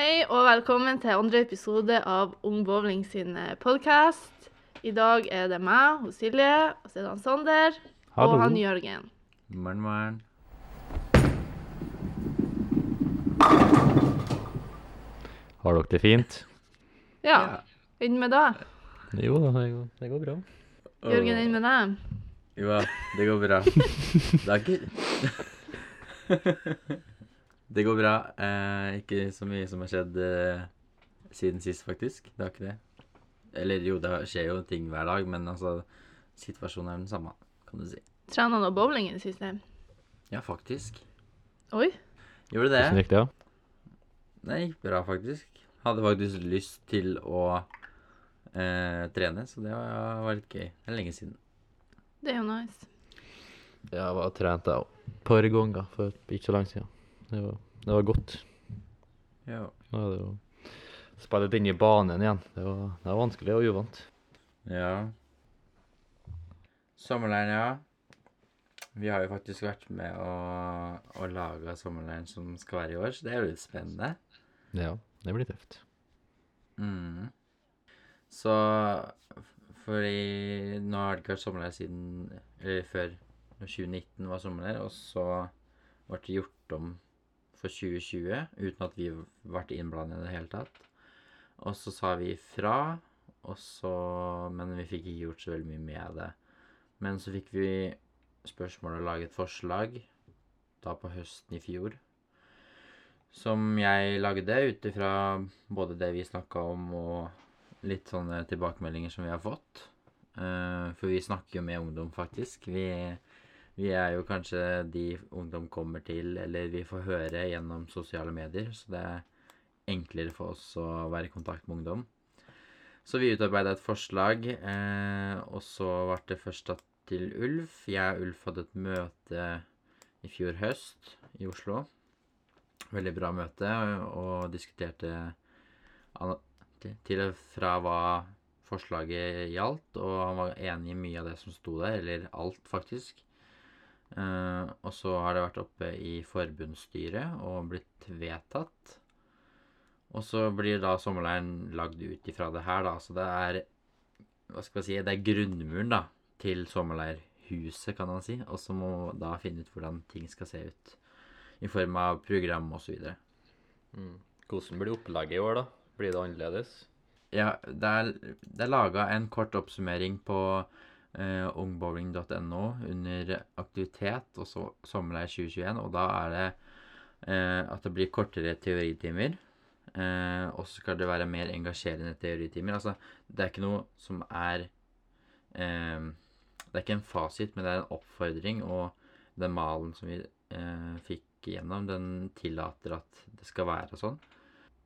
Hei og velkommen til andre episode av Ung Bowling sin podkast. I dag er det meg, hos Silje, og så er det han Sander Hallo. og han Jørgen. Morgen, morgen. Har dere det fint? Ja, inn med deg. Jo da, det går, det går bra. Jørgen, inn med deg. Jo, det går bra. Det er ikke Det går bra. Eh, ikke så mye som har skjedd eh, siden sist, faktisk. Det har ikke det. Eller jo, det skjer jo ting hver dag, men altså Situasjonen er den samme, kan du si. Trena noe bowling i det siste? Ja, faktisk. Oi. Gjorde det. Hvordan gikk det? da? Det gikk bra, faktisk. Hadde faktisk lyst til å eh, trene, så det var, var litt gøy. Det er lenge siden. Det er jo nice. Jeg var trent jeg et par ganger for ikke så lenge siden. Det var, det var godt. Ja. Er det jo spille inn i banen igjen. Det var, det var vanskelig og uvant. Ja. Sommerleiren, ja. Vi har jo faktisk vært med å, å lage sommerleiren som skal være i år, så det er jo litt spennende. Ja, det blir tøft. Mm. Så fordi nå har det ikke vært sommerleir siden Eller før 2019 var sommerleir, og så ble det gjort om for 2020 uten at vi ble innblandet i det hele tatt. Og så sa vi ifra, så Men vi fikk ikke gjort så veldig mye med det. Men så fikk vi spørsmål og å lage et forslag da på høsten i fjor. Som jeg lagde ut ifra både det vi snakka om, og litt sånne tilbakemeldinger som vi har fått. Eh, for vi snakker jo med ungdom, faktisk. Vi, vi er jo kanskje de ungdom kommer til, eller vi får høre gjennom sosiale medier. Så det er enklere for oss å være i kontakt med ungdom. Så vi utarbeida et forslag, eh, og så ble det først tatt til Ulf. Jeg og Ulf hadde et møte i fjor høst i Oslo. Veldig bra møte, og diskuterte til- og fra hva forslaget gjaldt, og han var enig i mye av det som sto der, eller alt, faktisk. Eh, og så har det vært oppe i forbundsstyret og blitt vedtatt. Og så blir da sommerleiren lagd ut ifra det her, da. Så det er Hva skal man si Det er grunnmuren, da, til sommerleirhuset, kan man si. Og så må da finne ut hvordan ting skal se ut. I form av program og så videre. Hvordan blir opplegget i år, da? Blir det annerledes? Ja, det er, det er laga en kort oppsummering på eh, ungbowling.no under aktivitet og så sommerleir 2021, og da er det eh, at det blir kortere teoritimer. Eh, og så skal det være mer engasjerende teoritimer. Altså, det er ikke noe som er eh, Det er ikke en fasit, men det er en oppfordring, og den malen som vi eh, fikk igjennom, den tillater at det skal være sånn.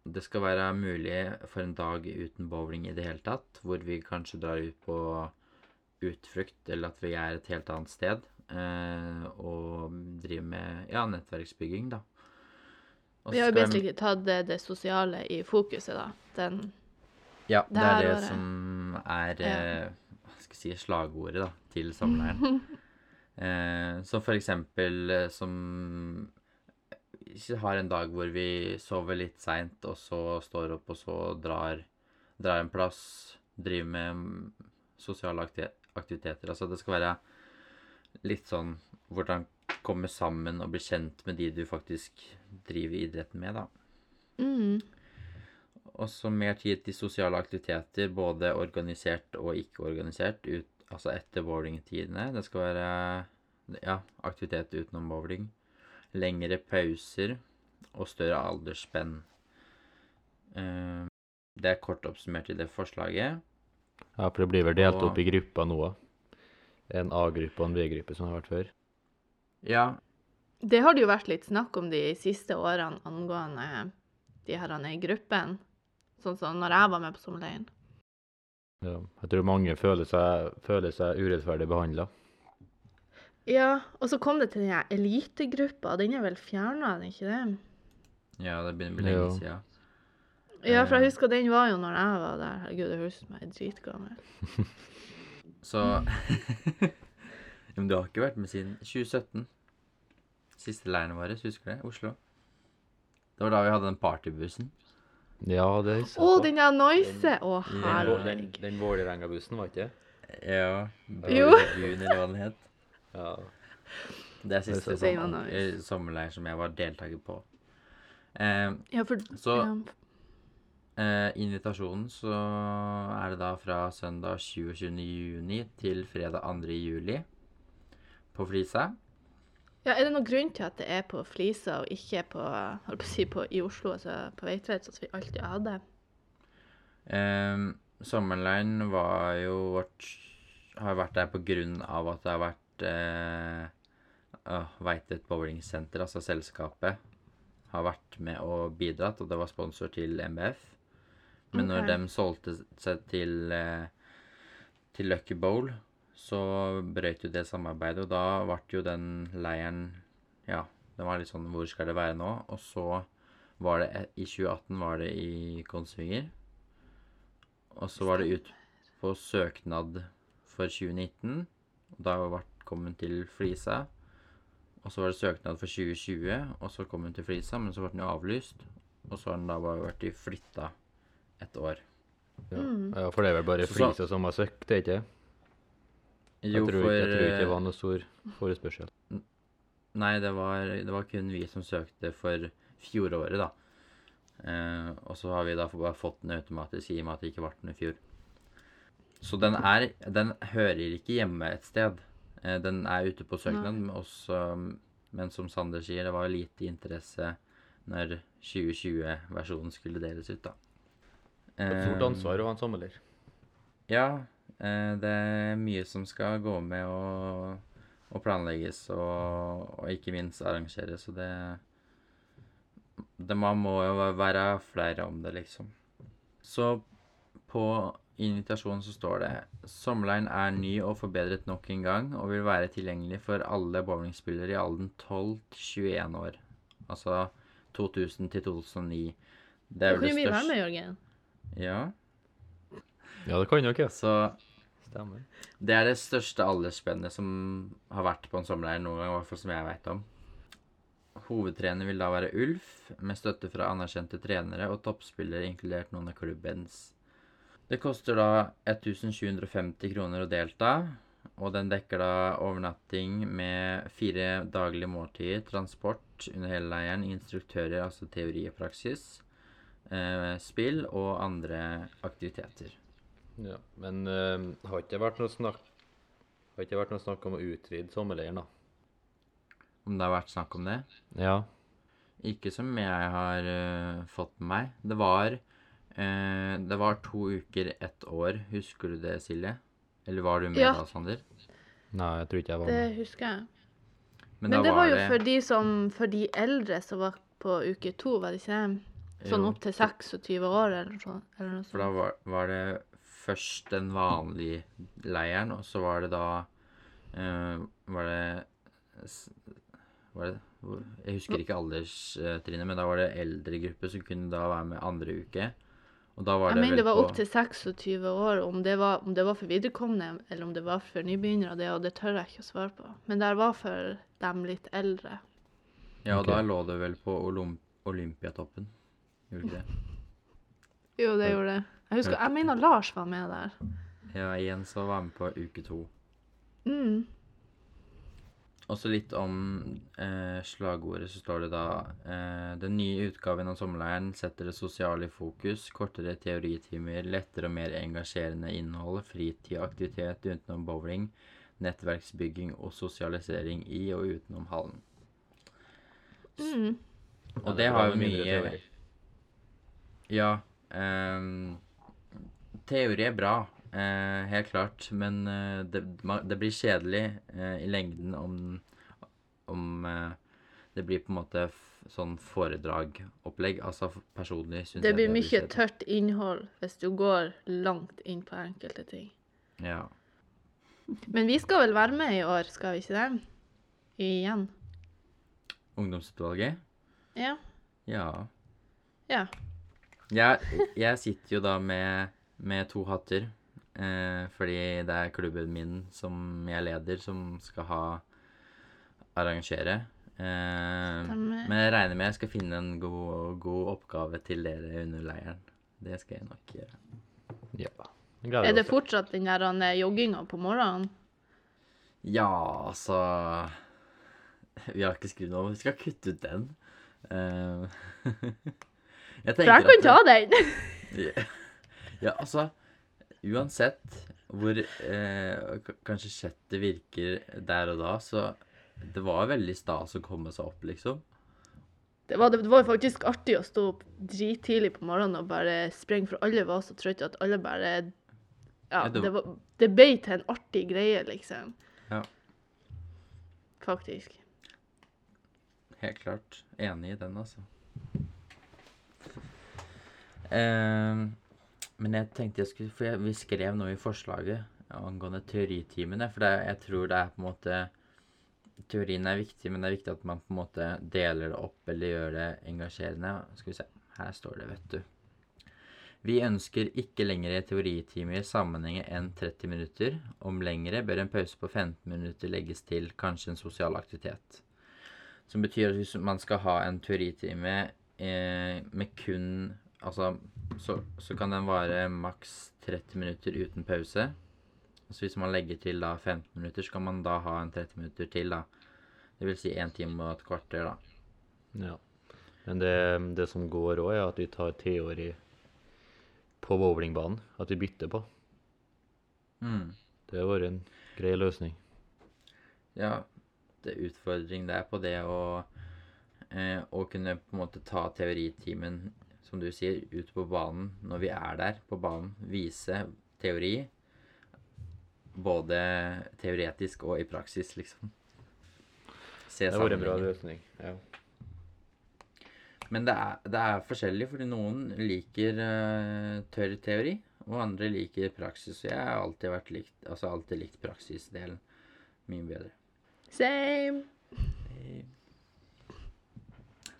Det skal være mulig for en dag uten bowling i det hele tatt, hvor vi kanskje drar ut på utflukt, eller at vi er et helt annet sted, eh, og driver med ja, nettverksbygging, da. Også Vi har jo basically jeg... tatt det, det sosiale i fokuset, da. Den Ja, det, Det er det året. som er Ja. eh, hva skal jeg si, slagordet da, til samleiren. eh, som for eksempel eh, som vi har en dag hvor vi sover litt seint, og så står opp og så drar, drar en plass, driver med sosial sosiale akti- aktiviteter. Altså det skal være litt sånn hvordan komme sammen og bli kjent med de du faktisk driver idretten med, da. mm. Også mer tid til sosiale aktiviteter, både organisert og ikke organisert, ut, altså etter bowlingtidene. Det skal være ja, aktivitet utenom bowling. Lengre pauser og større aldersspenn. Eh, Det er kort oppsummert i det forslaget. Ja, for det blir vel delt Og- opp i grupper nå. En A-gruppe og en B-gruppe, som det har vært før. Ja, Det har det jo vært litt snakk om de siste årene angående de herrene i gruppen. Sånn som når jeg var med på sommerleiren. Ja. Jeg tror mange føler seg, føler seg urettferdig behandla. Ja, og så kom det til den elitegruppa. Den er vel fjerna, er den ikke det? ja det begynner å bli lenge Ja. siden. Ja, for Eh. jeg husker den var jo når jeg var der. Herregud, det høres ut som jeg er dritgammel. Så Men du har ikke vært med siden 2017. Siste leiren vår, husker du det? Oslo. Det var da vi hadde den partybussen. Ja, det husker jeg Å, den der noise! Å, Den, herregud. den, den Vålerenga-bussen, var ikke det? Ja. Jo. Juni, eller hva den het. Ja. Det er siste Det sånn, eh, sommerleir som jeg var deltaker på. Eh, Ja, for Så- ja. Eh, invitasjonen så er det da fra søndag 27. juni til fredag 2. juli på Flisa. ja, er det noen grunn til at det er på Flisa og ikke på, på si, på i Oslo, altså på Veitvet, sånn som vi alltid hadde? Eh, sommerleiren var jo vårt Har vært der på grunn av at det har vært eh, uh, Veitvet bowlingsenter, altså selskapet, har vært med og bidratt, og det var sponsor til MBF. Men når de solgte seg til, eh, til Lucky Bowl, så brøt jo det samarbeidet, og da ble jo den leiren Ja, den var litt sånn Hvor skal det være nå? Og så var det e- I 2018 var det i Konsvinger. Og så var det ut på søknad for 2019. Og da kom hun til Flisa. Og så var det søknad for 2020, og så kom hun til Flisa, men så ble den jo avlyst. Og så har den da bare vært flytta et år. Ja. Mm. ja, for det er vel bare Flisa som har søkt, det er ikke? Jeg Jo, tror, for jeg tror ikke det var noe stor forespørsel. Nei, det var, det var kun vi som søkte for fjoråret, da. Eh, og så har vi da bare fått den automatisk i og med at det ikke ble den i fjor. Så den er Den hører ikke hjemme et sted. Eh, den er ute på søknad, men Men som Sander sier, det var lite interesse når 2020-versjonen skulle deles ut, da. Et stort Eh, ansvar å ha en sommerleir. Ja, eh, det er mye som skal gå med og, og planlegges og, og ikke minst arrangeres, så det, det Man må jo være flere om det, liksom. Så på invitasjonen så står det Sommerleiren er ny og forbedret nok en gang og vil være tilgjengelig for alle bowlingspillere i alderen 12 til 21 år. Altså 2000 til 2009. Det er vel det vi være med, største Jørgen. Ja. Ja, det kan jo ikke. Så Stemmer. Det er det største aldersspennet som har vært på en sommerleir noen gang, i hvert fall som jeg veit om. Hovedtrener vil da være Ulf, med støtte fra anerkjente trenere og toppspillere, inkludert noen av klubbens. Det koster da 1750 kroner å delta, og den dekker da overnatting med fire daglige måltider, transport under hele leiren, instruktører, altså teori og praksis, eh, spill og andre aktiviteter. Ja, men eh, har ikke det vært noe snakk Har ikke vært noe snakk om å utvide sommerleiren, da? Om det har vært snakk om det? Ja. Ikke som jeg har uh, fått med meg. Det var uh, Det var to uker ett år. Husker du det, Silje? Eller var du med Ja. da, Sander? Nei, jeg tror ikke jeg var med. Det husker jeg. Men, Men det var jo for de som For de eldre som var på uke to, var det ikke det? Sånn opptil opp til 26 år eller så, Eller noe For da var, var det først den vanlige leiren, og så var det da uh, Var det Var det Jeg husker ikke alderstrinnet, men da var det eldre gruppe som kunne da være med andre uke. Og da var Jeg det mener det var opptil opp til 26 år. Om det var, om det var for viderekomne, eller om det var for nybegynnere, det, og det tør jeg ikke å svare på. Men det var for dem litt eldre. Ja, og okay. da lå det vel på Olymp Olympiatoppen. Gjorde ikke det? Jo, det gjorde det. Jeg husker, jeg mener Lars var med der. Ja, Jens var med på uke to. Mm. Også litt om eh, slagordet, så står det da eh, Den nye utgaven av sommerleiren setter det sosiale i fokus. Kortere teoritimer, lettere og mer engasjerende innhold, fritid og aktivitet utenom bowling, nettverksbygging og sosialisering i og utenom hallen. Mm. Og det har jo mye teori. Ja. Um, teori er bra, uh, helt klart. Men uh, det, det blir kjedelig uh, i lengden om, om det blir på en måte sånn foredragopplegg. Altså personlig syns Det blir mye kjedelig. tørt innhold hvis du går langt inn på enkelte ting. Ja. Men vi skal vel være med i år, skal vi ikke det? Igjen. Ungdomsutvalget? Ja. Ja. Ja. Jeg, jeg sitter jo da med, med to hatter. Eh, fordi det er klubben min som jeg leder, som skal ha arrangere. Eh, men jeg regner med jeg skal finne en god, god oppgave til dere under leiren. Det skal jeg nok gjøre. Ja. Gleder Er det også. fortsatt den der eh, jogginga på morgenen? Ja, altså Vi har ikke skrevet noe Vi skal kutte ut den. Eh, jeg For jeg kan ta den! Ja, ja, altså Uansett hvor eh, kanskje chattet virker der og da, så det var veldig stas å komme seg opp, liksom. Det var, det var faktisk artig å stå opp drittidlig på morgenen og bare springe, for alle var så trøtte at alle bare Ja, det var, det ble til en artig greie, liksom. Ja. Faktisk. Helt klart. Enig i den, altså. Ehm, men jeg tenkte jeg skulle For jeg, vi skrev noe i forslaget angående teoritimene. For det, jeg tror det er på en måte Teorien er viktig, men det er viktig at man på en måte deler det opp eller gjør det engasjerende. Skal vi se. Her står det, vet du. Vi ønsker ikke lengre teoritimer sammenhenge enn 30 minutter. Om lengre bør en pause på 15 minutter legges til kanskje en sosial aktivitet. Som betyr at hvis man skal ha en teoritime eh, med kun Altså, så, så kan den vare maks 30 minutter uten pause. Så hvis man legger til da 15 minutter, så kan man da ha en 30 minutter til, da. Det vil si én time og et kvarter, da. Ja. Men det, det som går òg, er at vi tar teori på bowlingbanen. At vi bytter på. Mm. Det har vært en grei løsning. Ja, det utfordring er på det å, eh, å kunne på en måte ta teoritimen, som du sier, ut på banen når vi er der på banen. Vise teori. Både teoretisk og i praksis, liksom. Se Det var vært en bra løsning. Ja. Men det er, det er forskjellig, fordi noen liker uh, tørr teori, og andre liker praksis. Og jeg har alltid, vært likt, altså alltid likt praksisdelen mye bedre. Same. Same.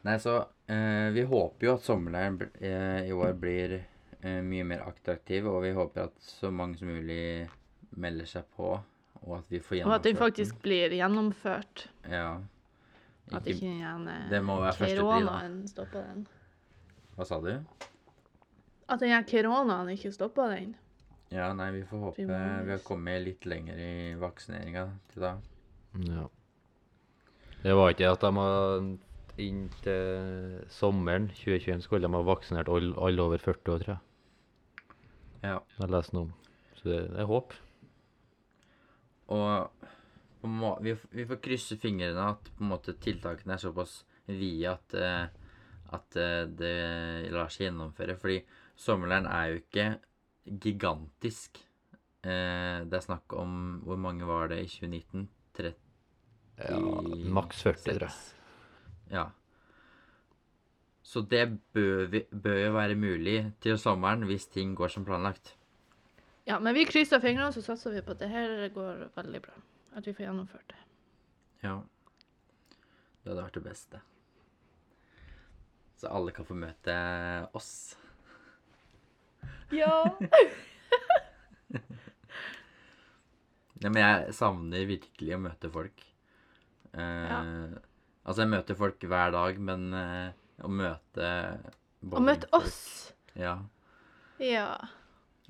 Nei, så eh, vi håper jo at sommerleiren eh, i år blir eh, mye mer attraktiv, og vi håper at så mange som mulig melder seg på, og at vi får gjennomført den. Og at den faktisk blir gjennomført. Ja. Ja. At Ikke, gjerne det må være første pri, da. koronaen stopper den. hva sa du? At den her koronaen ikke stopper den. Ja, nei, vi får håpe Vi vi, har kommet litt lenger i vaksineringa til da. ja. Det var ikke at de har Inntil sommeren 2021 skulle de ha vaksinert alle alle over 40 år, tror jeg. Ja. Jeg leste noe om. Så det, det er håp. Og på må, vi, vi får krysse fingrene at på en måte tiltakene er såpass vide at, eh, at eh, det lar seg gjennomføre. Fordi sommerleiren er jo ikke gigantisk. Eh, det er snakk om Hvor mange var det i 2019? 30 Ja, Maks 40, tror jeg. Ja. Så det bør, vi, bør jo være mulig til sommeren hvis ting går som planlagt. Ja, men vi krysser fingrene, så satser vi på at det her går veldig bra. At vi får gjennomført det. Ja. Det hadde vært det beste. Så alle kan få møte oss. Ja. Ja, men jeg savner virkelig å møte folk. Eh, Ja. Altså, jeg møter folk hver dag, men eh, å møte Å møte oss. Ja. Ja.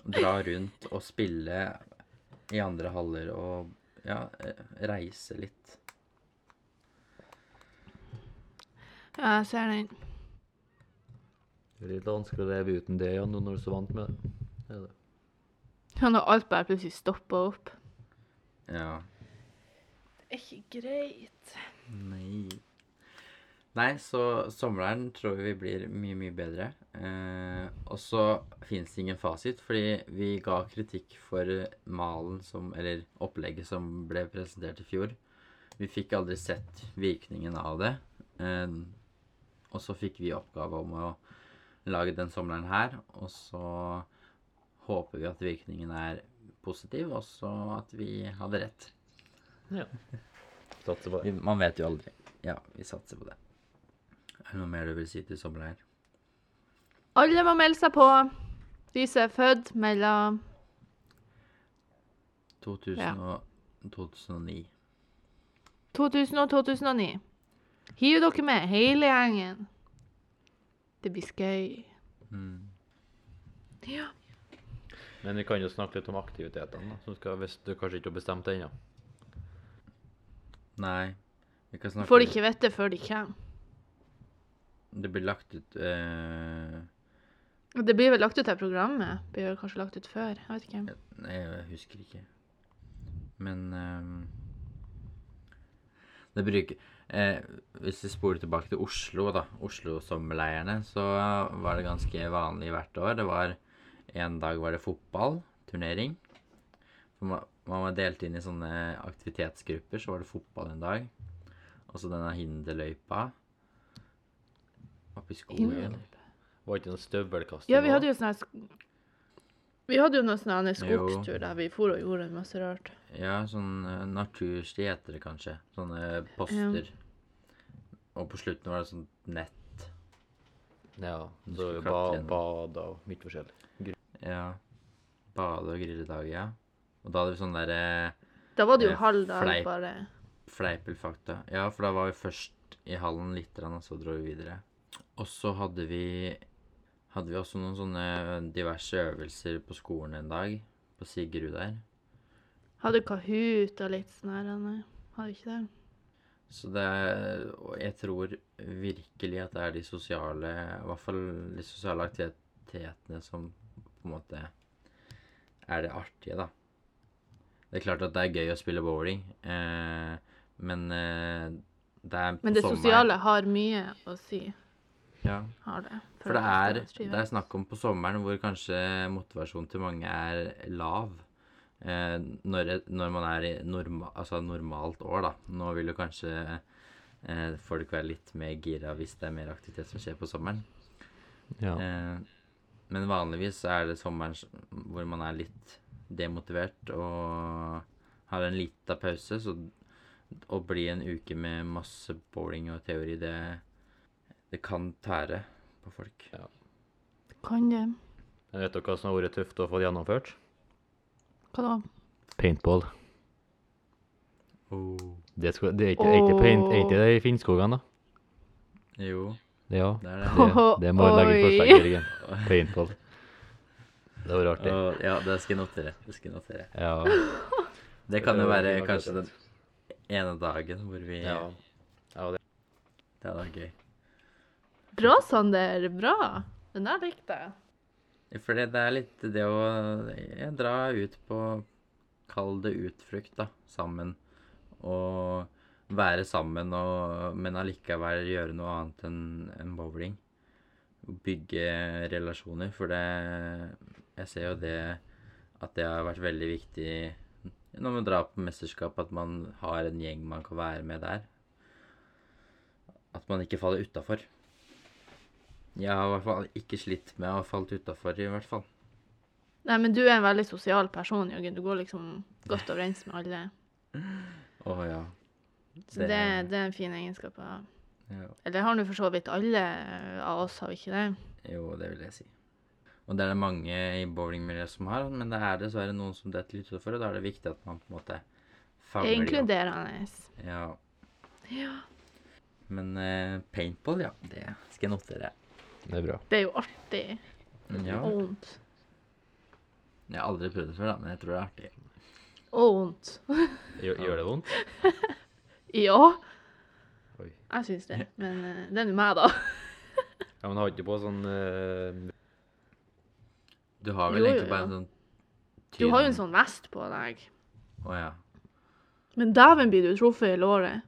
Dra rundt og spille i andre haller og ja, eh, reise litt. Ja, jeg ser den. Det er litt vanskelig å leve uten det ja, når du er så vant med det. det, det. Ja, når alt bare plutselig stopper opp. Ja. Det er ikke greit. Nei. Nei, så sommeren tror vi blir mye, mye bedre. Eh, og så fins det ingen fasit, fordi vi ga kritikk for malen som Eller opplegget som ble presentert i fjor. Vi fikk aldri sett virkningen av det. Eh, og så fikk vi oppgave om å lage den sommeren her, og så håper vi at virkningen er positiv, og så at vi hadde rett. Ja. Satser på Vi, det. man vet jo aldri. Ja, vi satser på det. Er det noe mer du vil si til sommerleir? Alle må melde seg på. De som er født mellom 2000 Ja. og 2009. 2000 og 2009. Hiv dere med, hele gjengen. Det blir skøy. Mm. Ja. Men vi kan jo snakke litt om aktivitetene, hvis du kanskje ikke har bestemt det ennå. Nei. Vi kan snakke Får de ikke vite før de kommer. Det blir lagt ut eh, Det blir vel lagt ut av programmet. Blir vel kanskje lagt ut før. Jeg vet ikke. Nei, jeg husker ikke. Men ehm, Det bruker eh, Hvis vi spoler tilbake til Oslo, da, Oslo-sommerleirene, så var det ganske vanlig hvert år. Det var En dag var det fotballturnering. Man, var delt inn i sånne aktivitetsgrupper. Så var det fotball en dag. Og så denne hinderløypa oppe i skogen. Var ikke noe støvelkast? Ja, vi hadde jo sånn her Vi hadde jo noe sånn skogstur der vi for og gjorde masse rart. Ja, sånn uh, natursti heter det kanskje. Sånne poster. Og på slutten var det sånn nett. Ja, så bad, ba, klatre og mye forskjellig. Ja. Bade- og grilledag, ja. Og da hadde vi sånn derre Da var det jo Eh, halv dag fleip. bare. fleipelfakta. Ja, for da var vi først i hallen litt, og så dro vi videre. Og så hadde vi hadde vi også noen sånne diverse øvelser på skolen en dag. På Sigrud der. Hadde Kahoot og litt sånn her. Hadde ikke det. Så det er Og jeg tror virkelig at det er de sosiale I hvert fall de sosiale aktivitetene som på en måte er det artige, da. Det er klart at det er gøy å spille bowling, eh, men eh, det er på Men det sommeren- sosiale har mye å si. Ja. Har det. For det er, det er snakk om på sommeren hvor kanskje motivasjonen til mange er lav. Eh, når, når man er i norma, altså normalt år, da. Nå vil jo kanskje eh, folk være litt mer gira hvis det er mer aktivitet som skjer på sommeren. Ja. Eh, men vanligvis er det sommeren hvor man er litt demotivert og har en liten pause. Så å bli en uke med masse bowling og teori, det, det kan tære på folk. Kan det. Men vet dere hva som har vært tøft å få gjennomført? Hva da? Paintball. Oh. Det, skal, det er ikke, er ikke, paint, er ikke det i Finnskogen, da? Jo, Det, ja. det er det. Det, det må jeg legge forslag, Jørgen. Paintball. Det var artig. Og, ja, det skal jeg notere. Det skal jeg notere. Ja. Det kan jo være kanskje den ene dagen hvor vi ja. ja det. Det hadde vært gøy. Bra, Sander. Bra. Den der likte jeg. Ja, For det, det er litt det å jeg, dra ut på Kall det utflukt, da. Sammen. Og være sammen, og, men allikevel gjøre noe annet enn en bowling. Bygge relasjoner, for det Jeg ser jo det at det har vært veldig viktig når man drar på mesterskap, at man har en gjeng man kan være med der. At man ikke faller utafor. Jeg har i hvert fall ikke slitt med å ha falt utafor, i hvert fall. Nei, men du er en veldig sosial person, Jørgen. Du går liksom godt overens med alle. Å ja. Så det, det er en fin egenskap å ha. ja. Eller har nå for så vidt alle av oss, har vi ikke det? Jo, det vil jeg si. Og det er det mange i bowlingmiljøet som har, men det er dessverre noen som detter litt utfor, og da er det viktig at man på en måte fanger dem. Inkluderende. Ja. Ja. Men uh, paintball, ja, det skal jeg notere. det er bra. Det er jo artig. Ja. Og vondt. Jeg har aldri prøvd det før, da, men jeg tror det er artig. Og vondt. Gjør, gjør det vondt? Ja, Oi. jeg syns det. Men uh, det er nå meg, da. Ja, men har ikke på sånn eh, Du har vel Jo, egentlig bare en sånn Du har jo en sånn vest på deg. Å ja. Men dæven blir du truffet i låret.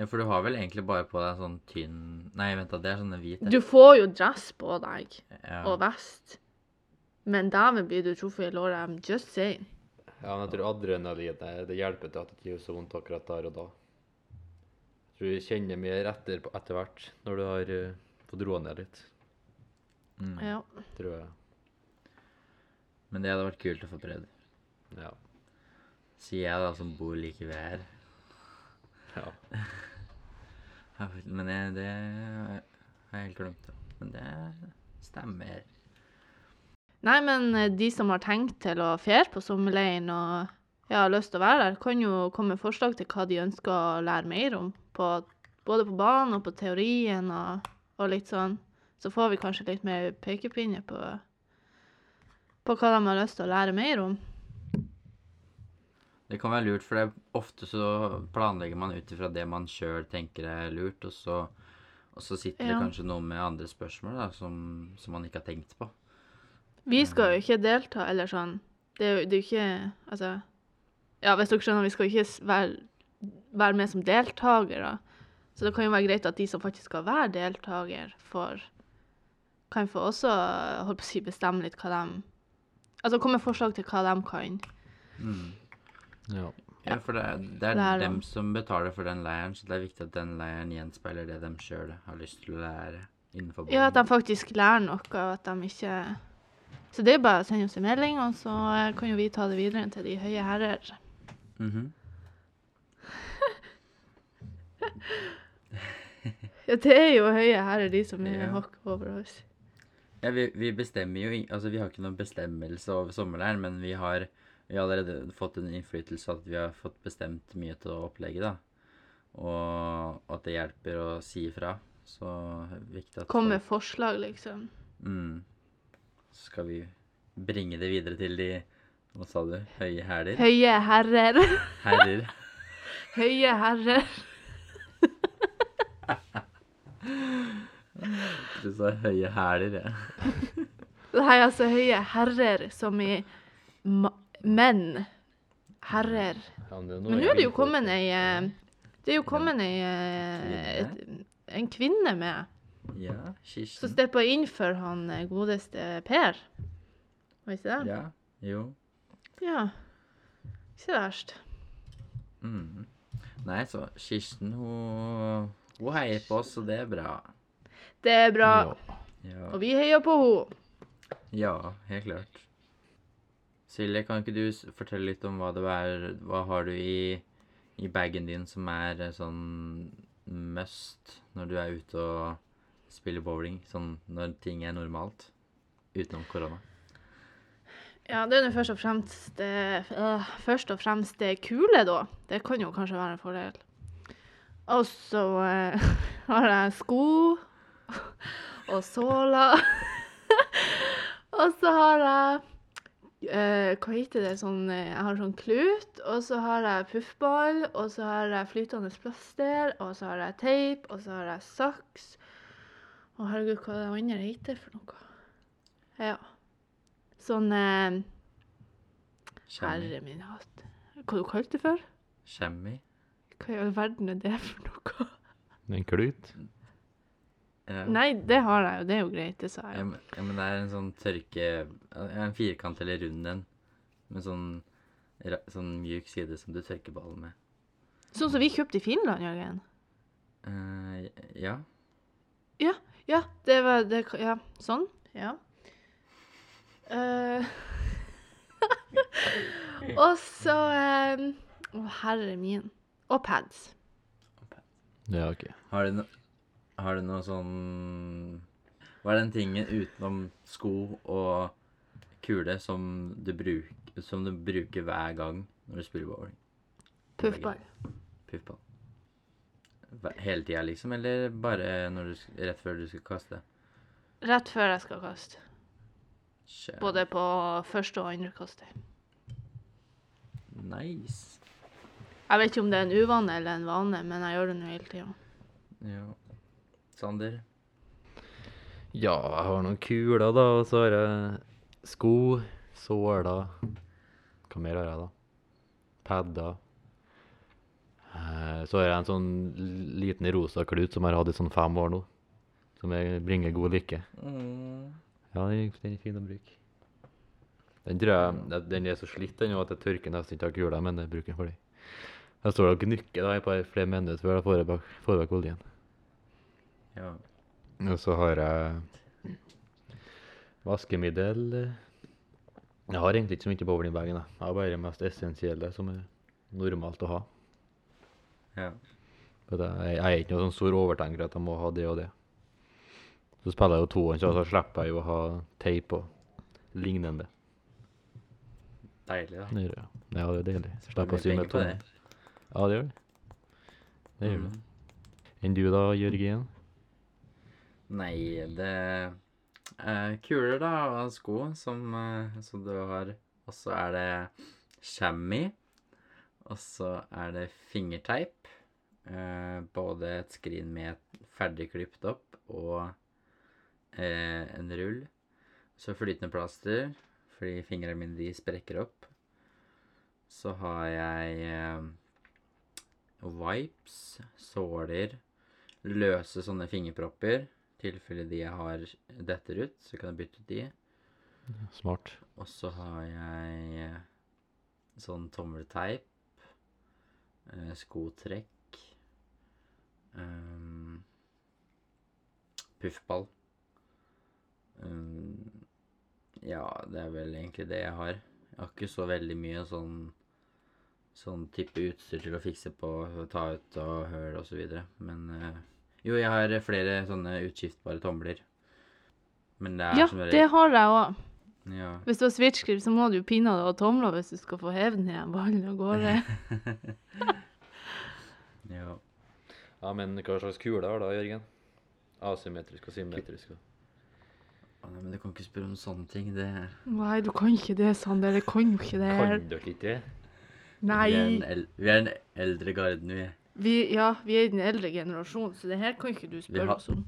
Ja, for du har vel egentlig bare på deg sånn tynn Nei, vent da, det er sånne hvite. Du får jo dress på deg Ja. og vest. Men dæven blir du truffet i låret. I'm just saying. Ja, men jeg tror adrenalinet det hjelper til at det ikke gjør så vondt akkurat der og da. Jeg tror du kjenner mer etter etter hvert når du har eh, fått roa ned litt, Mm. Ja. tror jeg. Men det hadde vært kult å få prøvd. Ja. Sier jeg da, som bor like ved her. ja. Men jeg, det har jeg helt glemt. Men det stemmer. Nei, men eh, de som har tenkt til å fære på sommerleiren og ja, har lyst til å være der, kan jo komme med forslag til hva de ønsker å lære mer om på Både på banen og på teorien og, og litt sånn. Så får vi kanskje litt mer pekepinne på, på hva de har lyst til å lære mer om. Det kan være lurt, for det ofte så planlegger man ut ifra det man sjøl tenker er lurt, og så, og så sitter det kanskje noen med andre spørsmål da, som, som man ikke har tenkt på. Vi skal jo ikke delta, eller sånn. Det er jo det er jo ikke Altså Ja, hvis dere skjønner, vi skal jo ikke være, være med som deltakere. Så det kan jo være greit at de som faktisk skal være deltaker, får Kan få også holdt på å si, bestemme litt hva de Altså komme med forslag til hva de kan. Mm. Ja. Ja, for det er, det er Lære dem som betaler for den leiren, så det er viktig at den leiren gjenspeiler det de sjøl har lyst til å lære innenfor Ja, at de faktisk lærer noe, og at de ikke Så det er bare å sende oss en melding, og så eh, kan jo vi ta det videre til de høye herrer. Mhm. Ja, det er jo høye herrer, de som er Ja. hakk over oss. Ja, vi, vi bestemmer jo Altså, vi har ikke noen bestemmelse over sommerleiren, men vi har, vi har allerede fått en innflytelse at vi har fått bestemt mye av opplegget, da. Og at det hjelper å si ifra. Så viktig at Kom med forslag, liksom. Mm. Så skal vi bringe det videre til de Hva sa du? Høye hæler? Høye herrer. Herrer. Høye herrer. Du sa høye hæler, jeg. Nei, altså høye herrer som i ma menn. Herrer. Ja, men nå er det jo kommet ei eh, Det er jo kommet ei eh, en kvinne med, Ja, Kirsten. som stepper steppa inn for han eh, godeste Per. Var ikke det? Ja. Jo. Ja. Ikke så verst. Mm. Nei, så Kirsten, hun, hun heier på oss, og det er bra. Det er bra. Ja. Og vi heier på henne. ja helt klart. Silje, kan ikke du fortelle litt om hva det er Hva har du i, i bagen din som er eh, sånn must når du er ute og spiller bowling? Sånn når ting er normalt? Utenom korona. Ja, det er nå først og fremst det, øh, først og fremst det kule, da. Det kan jo kanskje være en fordel. Og så øh, har jeg sko og såler. og så har jeg øh, Hva heter det? Sånn, øh, jeg har sånn klut, og så har jeg puffball, og så har jeg flytende plaster, og så har jeg teip, og så har jeg saks. Å, herregud, hva det andre heter for noe? Ja. Sånn eh, Herre min hatt. Hva du kalte det for? Kjemmi. Hva i all verden er det for noe? En klut? Ja. Nei, det har jeg jo. Det er jo greit, det sa Ja, jeg. men, ja, men det er en sånn tørke En firkant eller rund en. Med sånn, sånn mjuk side som du tørker ballen med. Sånn som vi kjøpte i Finland, Jørgen. Uh, ja. Ja, det var det, Ja, sånn. Ja. Uh, og så eh, Å, herre min. Og pads. Ja, OK. Har du, no, har du noe sånn Hva er den tingen utenom sko og kule som du, bruk, som du bruker hver gang når du spiller bowling? Puffball. Puffball. Hele tida, liksom? Eller bare når du, rett før du skal kaste? Rett før jeg skal kaste. Kjære. Både på første og andre kaster. Nice. Jeg vet ikke om det er en uvane eller en vane, men jeg gjør det nå hele tida. Ja. Sander? Ja, jeg har noen kuler, da, og så har jeg sko, såler Hva mer har jeg, da? Padder. Eh, Så har jeg en sånn liten rosa klut som jeg har hatt i sånn fem år nå. Som jeg bringer god lykke. Mm. Ja, den er, fin å bruke. Den tror jeg Den er så slitt den at jeg tørker nesten ikke av kula, men jeg bruker den for det. Jeg står og gnukker da, i et par flere minutter før jeg får vekk oljen. Ja. Og så har jeg vaskemiddel. Jeg har egentlig ikke så mye bowlingbagen. Jeg har bare det mest essensielle som er normalt å ha. ja. For jeg, jeg er ikke noen sånn stor overtenker at jeg må ha det og det. Så spiller jeg jo toeren, så så slipper jeg jo å ha teip og lignende. Deilig, da. Ja, det er deilig. Slipper å sy med på Ja, det gjør det. Det gjør det. Mm. Enn du da, Jørgen? Nei, det er kuler, da, og sko som, eh, som du har. Og så er det chamois. Og så er det fingerteip. Eh, både et skrin med ferdig klippet opp og eh, en rull. Så flytende plaster, fordi fingrene mine de sprekker opp. Så har jeg wipes, såler, løse sånne fingerpropper. Tilfelle de jeg har detter ut, så kan jeg bytte ut de. Smart. Og så har jeg eh, sånn tommelteip, eh, skotrekk, um, puffball. Um, ja, det er vel egentlig det jeg har. Jeg har ikke så veldig mye sånn sånn type utstyr til å fikse på, ta ut og høl videre. Men eh, jo, jeg har flere sånne utskiftbare tomler. Men det er Ja, som det har jeg òg. ja. Hvis du har switchgrip, så må du jo pinadø ha tomler hvis du skal få hevet ned en ballen av gårde. ja. Ja, men hva slags kule har da, Jørgen? Asymmetrisk og symmetrisk. og- nei, men du kan ikke spørre om sånne ting. Det Nei, du kan ikke det, Sander. Du kan jo ikke det. Kan dere ikke det? Vi er en, Nei. el vi er en eldre garden, vi. Vi, ja, vi er i den eldre generasjonen, så det her kan ikke du spørre oss om.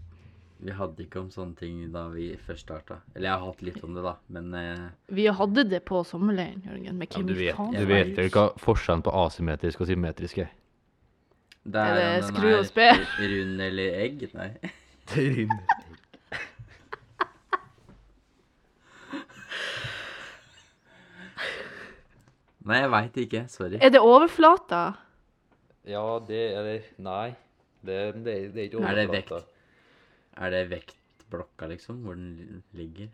Vi hadde ikke om sånne ting da vi først starta. Eller jeg har hatt litt om det, da, men eh, Vi hadde det på sommerleiren, Jørgen. Men Ja, hvem du vet, faen du vet er vel hva forskjellen på asymmetrisk og symmetrisk er? det Er det om den skru og er spe? Rund eller egg? Nei. Nei, jeg veit ikke. Sorry. Er det overflata? Ja, det Eller nei. Det, det, det er ikke Er det vekt? Er det vektblokka, liksom? Hvor den ligger?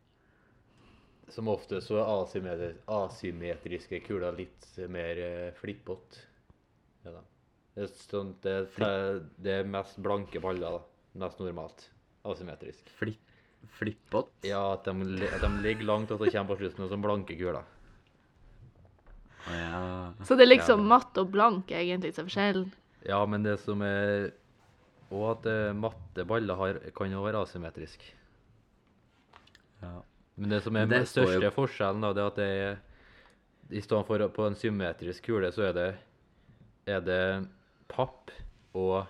Som ofte så er asymmetri asymmetriske kuler litt mer uh, flippete. Ja, da. det, er sånn, det, er, det er mest blanke baller, da. Mest normalt. Asymmetrisk. Flipp Flippott? Ja, at de, at de ligger langt, og så kommer på slutten som blanke kuler. Ja. Så det er liksom Ja. matt og blank egentlig som er forskjellen? Ja, men det som er Og at eh, matte baller har, kan jo være asymmetrisk. ja. Men det som er den største jo- forskjellen, da, det er at det er I stedet for på en symmetrisk kule, så er det er det papp og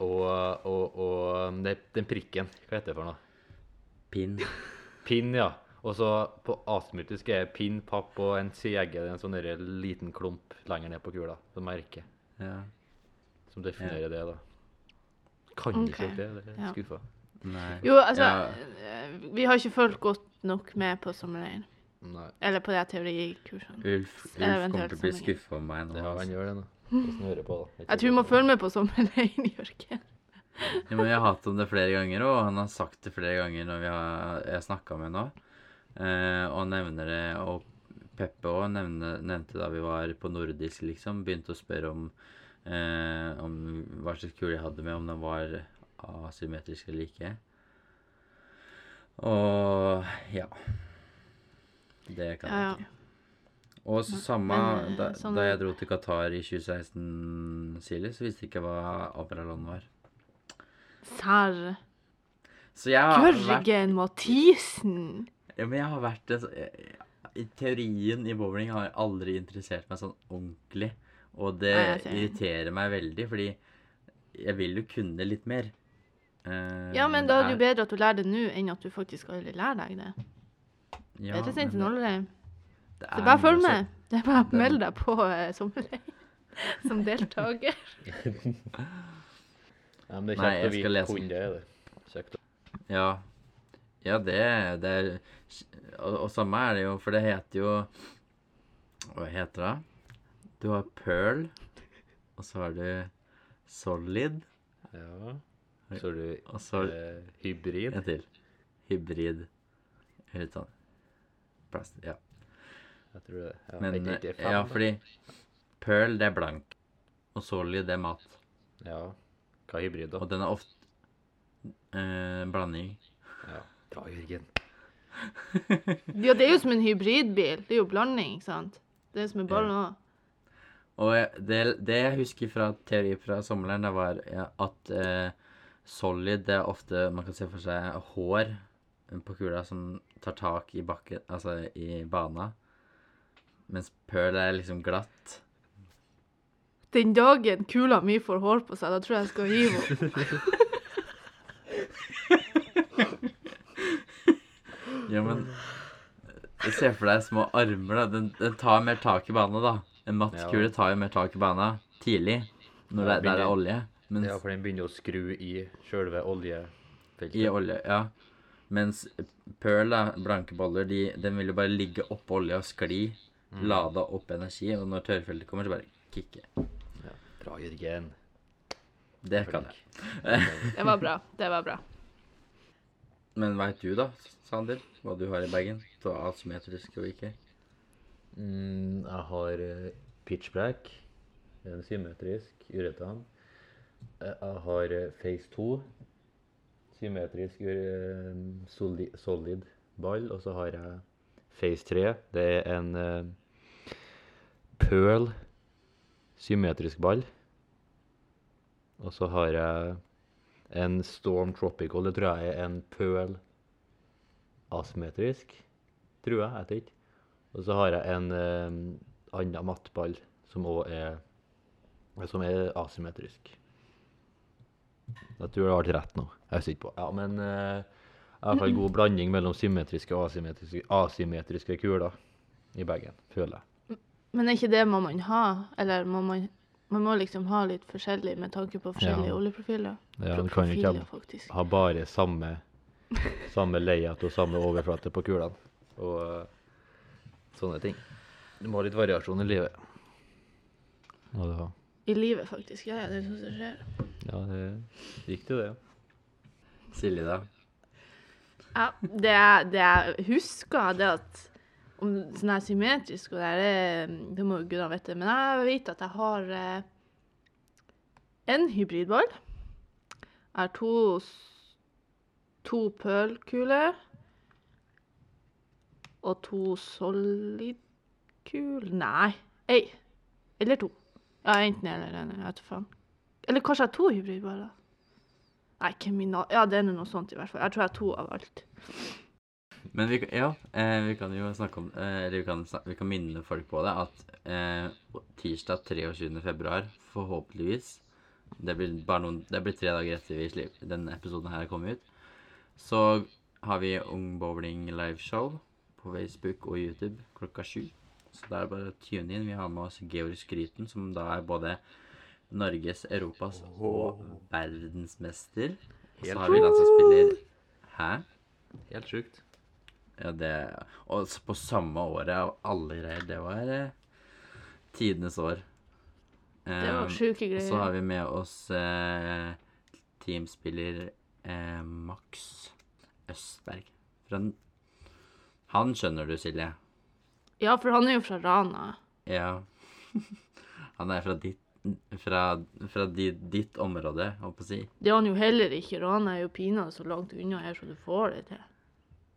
og, og, og Den prikken, hva heter det for noe? Pinn. Pinn, ja. Og så på asymmetrisk er pinn, papp og en segge, en sånn liten klump lenger ned på kula. Som merke. Ja. Som definerer det, da. Kan okay. ikke det? Det er ja. skuffa. Nei. Jo, altså Ja. eh, Vi har ikke fulgt godt nok med på sommerleiren. Eller på de teorikursene. Ulf, Ulf kommer til å bli skuffa om meg nå. Ja, han gjør det nå. Hører på, da. Jeg tror hun må følge med på sommerleiren, Jørgen. Ja, men vi har hatt om det flere ganger, og han har sagt det flere ganger når vi har, jeg har snakka med ham nå. Eh, og nevner det, og Peppe òg nevnte da vi var på nordisk, liksom. Begynte å spørre om, eh, om hva slags kule jeg hadde med, om den var asymmetrisk eller ikke. Og ja. Det kan Ja, ja. jeg ikke. Og så samme men, eh, da, sånn- da jeg dro til Qatar i 2016, Silje, så visste jeg ikke hva Abralon var. Serr. Jørgen vært Mathisen! Ja, men jeg har vært en så- jeg- I teorien i bowling har jeg aldri interessert meg sånn ordentlig. Og det Nei, jeg irriterer meg veldig, fordi jeg vil jo kunne litt mer. Eh, Ja, men da er det jo bedre at du lærer det nå, enn at du faktisk aldri lærer deg det. ja, Bedre sent men enn aldri. det Så er bare mye følg så- med. Det er bare å melde deg på uh, sommerleir som deltaker. Nei, men det er Nei, kjekt jeg å skal vite lese hvordan det er. det. Kjekt. å- Ja. Ja, det, det er og, og samme er det jo, for det heter jo Hva heter det? Du har pearl, og så har du solid, Ja. Så har du og så eh, hybrid. en til. Hybrid. Litt sånn. Plast, ja. Jeg tror det. Ja, Men ikke, ikke fem, ja, fordi pearl, det er blank. Og solid, det er mat. Ja. Hva er hybrid, da? Og den er ofte eh, blanding. Ja. Bra, Jørgen. Ja, det er jo som en hybridbil. Det er jo blanding, ikke sant? Det er som en ball òg. Og det, det jeg husker fra teori fra sommeren, det var at eh, solid det er ofte Man kan se for seg hår på kula som tar tak i bakken, altså i bana. Mens pearl er liksom glatt. Den dagen kula mi får hår på seg, da tror jeg jeg skal gi henne. Ja, men eh, Se for deg små armer, da. Den, den tar mer tak i bana, da. En mattkule tar jo mer tak i bana tidlig, når det, der er olje. Mens Ja, for den begynner å skru i sjølve oljefeltet. I olje, ja. Mens pearl, da, blanke boller, de, den vil jo bare ligge oppå olja og skli. Lada opp energi, og når tørrfeltet kommer, så bare kicke. Bra, Jørgen. Det kan jeg. Det var bra. Det var bra. Men veit du, da, Sander, hva du har i bagen? Så asymmetrisk og ikke? Mm, jeg har eh, pitch black, en symmetrisk uretan. Eh, Jeg har eh, face 2, symmetrisk solid, solid ball. Og så har jeg face 3, det er en uh, pearl, symmetrisk ball. Og så har jeg en storm tropical, det tror jeg er en pøl asymmetrisk, tror jeg, jeg vet ikke. Og så har jeg en eh, annen mattball som òg er som er asymmetrisk. Jeg tror det ble rett nå. Jeg sitter på. Ja, men eh, i hvert fall god blanding mellom symmetriske og asymmetriske, asymmetriske kuler i bagen, føler jeg. Men er ikke det må man ha? Eller må man Man må liksom ha litt forskjellig med tanke på forskjellige Ja. oljeprofiler? Ja, du kan jo ikke profiler, ha- faktisk. Ha bare samme, samme layout og samme overflate på kulene. Og eh, sånne ting. Du må ha litt variasjon i livet. Må du ha. I livet, faktisk. Ja, ja, det er sånt som skjer. Ja, det gikk til det. Silje, da? Ja, det, jeg- det jeg husker, det at om den er symmetrisk og det er, det, det må gudene vite, men jeg vet at jeg har eh, en hybridball. Jeg har to, to pølkuler. Og to solid-kul Nei, ei. Eller to. Ja, enten eller. eller jeg vet faen. Eller kanskje jeg har to hybridballer. Nei, kriminal... Ja, det er noe sånt i hvert fall. Jeg tror jeg har to av alt. Men vi, ja, eh, vi kan jo snakke om eh, Eller vi kan, vi kan minne folk på det at eh, tirsdag 23. februar, forhåpentligvis Det blir bare noen Det blir tre dager etter vi denne episoden her kommer ut. Så har vi Ung Bowling liveshow på Facebook og YouTube klokka sju. Så da er det bare å tune inn. Vi har med oss Georg Skryten, som da er både Norges, Europas og verdensmester. Og så har vi landslagsspiller Hæ? Helt sjukt. Ja, det Og på samme året og alle greier. Det var eh, tidenes år. Det var Um, sjuke og så har vi med oss eh, teamspiller eh, Max Østberg. Fra, n- han skjønner du, Silje. Ja, for han er jo fra Rana. Ja. Han er fra ditt fra, fra di, ditt område, holdt på å si. Det er han jo heller ikke. Rana er jo pinadø så langt unna her så du får det til.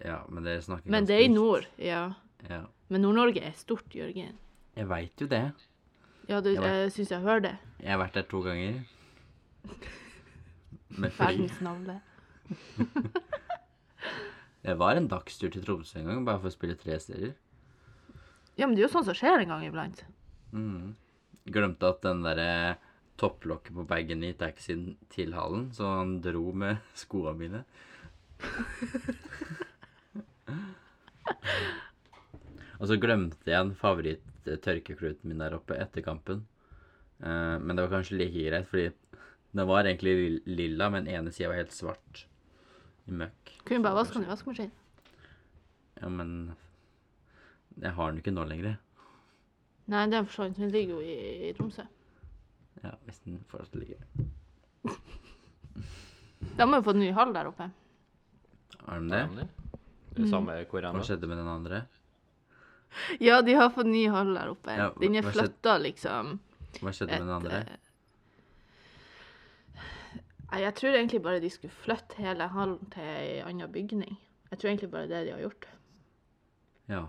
Ja, men dere snakker Men det er i nord, ja. Ja. Men Nord-Norge er stort, Jørgen. Jeg veit jo det. Ja, du, jeg, jeg syns jeg hører det. Jeg har vært der to ganger. Med fly. Verdens navle. Det var en dagstur til Tromsø en gang, bare for å spille tre steder. Ja, men det er jo sånn som skjer en gang iblant. Mhm. Glemte at den derre topplokket på bagen i taxien til hallen, så han dro med skoene mine. Og så glemte jeg en favoritt-tørkekluten min der oppe etter kampen. Uh, men det var kanskje like greit, fordi den var egentlig lilla, men ene sida var helt svart. I møkk. Kunne bare vaske den i vaskemaskinen. Ja, men jeg har den ikke nå lenger. Nei, den forsvant. Den ligger jo i, i Tromsø. Ja, hvis den fortsatt ligger. De har jo fått ny hall der oppe. Har de det? Er samme hvor Hva jeg er. skjedde med den andre? Ja, de har fått ny hall der oppe. Ja, Den er hva skjedde- flytta, liksom. Hva skjedde med den andre? eh, Nei, jeg tror egentlig bare de skulle flytte hele hallen til ei anna bygning. Jeg tror egentlig bare det de har gjort. Ja.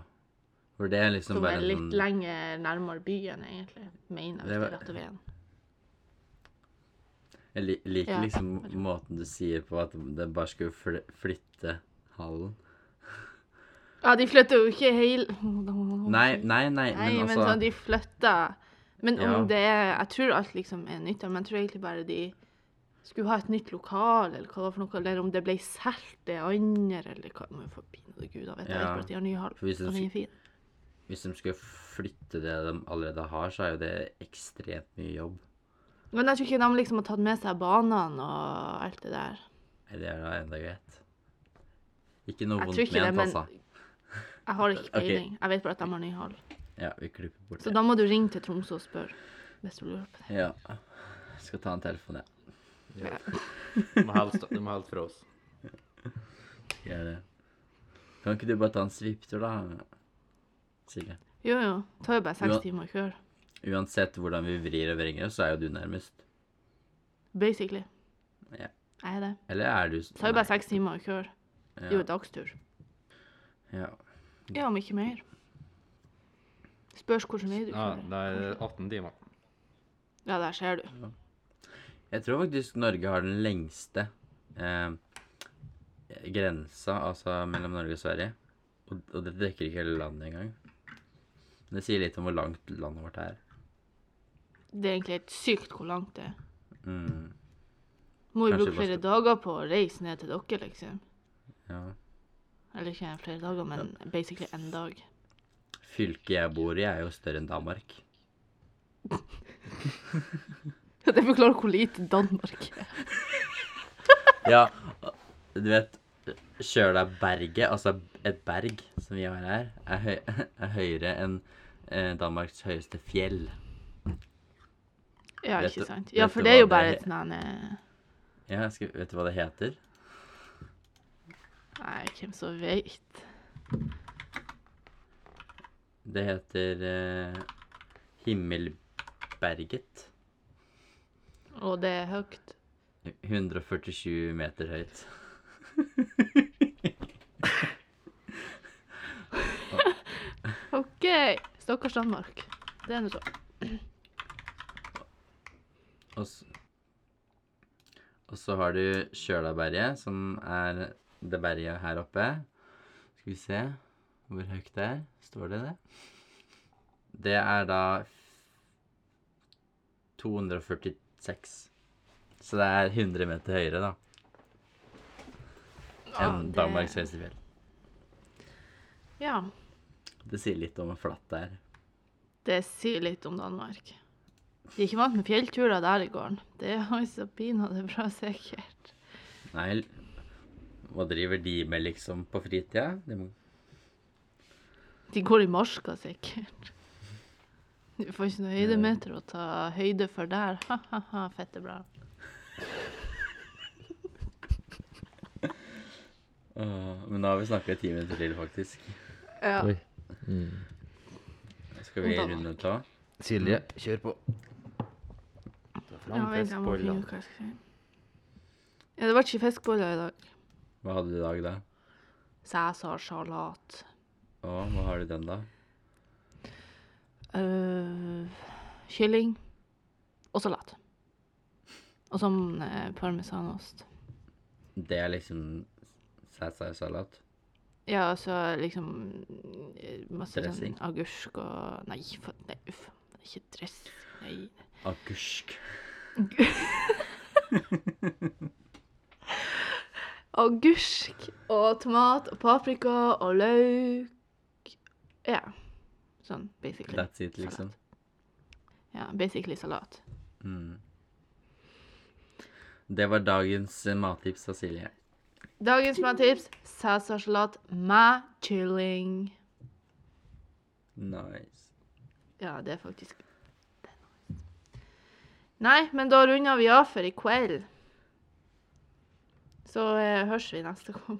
For det er liksom Som bare er en litt sånn lenger nærmere byen, egentlig. Mener Det jeg, var- det er rette veien. Jeg li- liker Ja. liksom måten du sier på at det bare skulle fly flytte hallen. Ja, de flytter jo ikke hele Nei, nei, nei, Nei, men men altså sånn, de flytter Men om Ja. det Jeg tror alt liksom er nytt, men jeg tror egentlig bare de skulle ha et nytt lokal, eller hva det var for noe, eller om det ble solgt det andre, eller hva Må jo få pinadø gud, da vet Ja. jeg ikke at de har ny hall, For hvis fin. Hvis de skulle flytte det de allerede har, så er jo det ekstremt mye jobb. Men jeg tror ikke de liksom har tatt med seg banene og alt det der. Nei, Det er da enda greit. Ikke noe Jeg vondt ment, men altså. Jeg har ikke peiling. Jeg vet bare at de har Nyhall. Ja, vi klipper bort det. Så da må du ringe til Tromsø og spørre, hvis du lurer på det. Ja. Jeg Skal ta en telefon, ja. Ja. Du må helst, du må helst fra oss. Gjør det. Kan ikke du bare ta en sviptur, da? Silje? Jo, jo. Det tar jo bare seks timer å kjøre. Uansett hvordan vi vrir og vrenger så er jo du nærmest. Basically. Ja. Jeg er det. Eller er du Det tar jo bare seks timer å kjøre. Det er jo en dagstur. ja. Ja, om ikke mer. Spørs hvordan vei du Ja, kjører. det er 18 timer. Ja, der ser du. Jeg tror faktisk Norge har den lengste eh, grensa, altså mellom Norge og Sverige. Og, og det dekker ikke hele landet engang. Det sier litt om hvor langt landet vårt er. Det er egentlig helt sykt hvor langt det er. Mm, Må jo Kanskje bruke flere dager på å reise ned til dere, liksom. ja. Eller ikke flere dager, men basically en dag. Fylket jeg bor i, er jo større enn Danmark. Det forklarer hvor lite Danmark er. Ja, du vet Kjøla-berget, altså et berg som vi har her, er, høy, er høyere enn eh, Danmarks høyeste fjell. Ja, Vet ikke du- sant. Ja, for det er jo bare et sånn eh, Ja, skal, vet du hva det heter? Nei, hvem som vet. Det heter eh, Himmelberget. Og det er høyt. 147 meter høyt. OK. Stakkars Danmark. Det er nå så. Så, og så har du Kjølaberget, som er det berget her oppe. Skal vi se hvor høyt det er. Står det det? Det er da 246. Så det er 100 meter høyere, da. Ja, Enn det- Danmarks høyeste fjell. Ja. Det sier litt om hvor flatt det er. Det sier litt om Danmark. De er ikke vant med fjellturer der i gården. Det har så pinadø bra sikkert. Nei, hva driver de med liksom på fritida? De må De går i marka, sikkert. Du får ikke noe høydemeter å ta høyde for der. Ha-ha-ha, fette bra. Men nå har vi snakka i ti minutter til, faktisk. Ja. Oi. Mm. Skal vi runde ta? Silje, kjør på. Ta fram ja, jeg må finne ut hva jeg skal si. Ja, det ble ikke fiskeboller i dag. Hva hadde du i dag, da? Cæsarsalat. Å, hva har du den, da? Uh, kylling og salat. Og sånn uh, parmesanost. Det er liksom cæsarsalat? Ja, altså liksom eh, masse Dressing. sånn agurk og Nei, for, nei uff. Ikke dress. Nei. Agurk. Agurk og tomat og paprika og løk. Ja. Sånn basically. That's it, liksom. Ja, basically salat. Mm. Det var dagens eh, mattips av Silje. Dagens mattips cæsarsalat med kylling. Nice. Ja, det er faktisk det er nice. Nei, men da runder vi av for i kveld. Så eh, høres vi neste gang.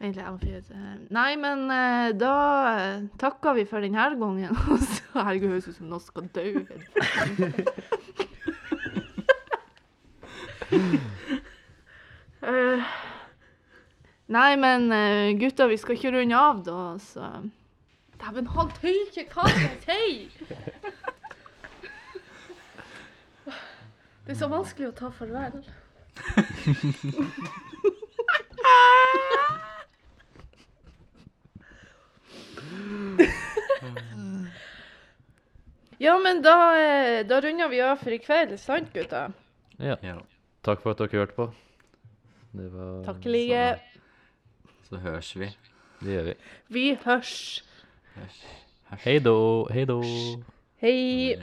Egentlig, jeg må fyre eh, Nei, men eh, da eh, takker vi for denne gangen. Herregud, høres ut som noen skal dø. Eh, nei, men gutta, vi skal ikke runde av, da, så Dæven, han tøyer hva skal jeg si? Det er så vanskelig å ta farvel. Ja, men da, eh, da runder vi av for i kveld, sant gutta? Ja. Ja. Takk for at dere hørte på. Det var Takk i like. Så høres vi. Det gjør vi. Vi hørs. Hørs. Hørs. Hei då. Hei då. Hei.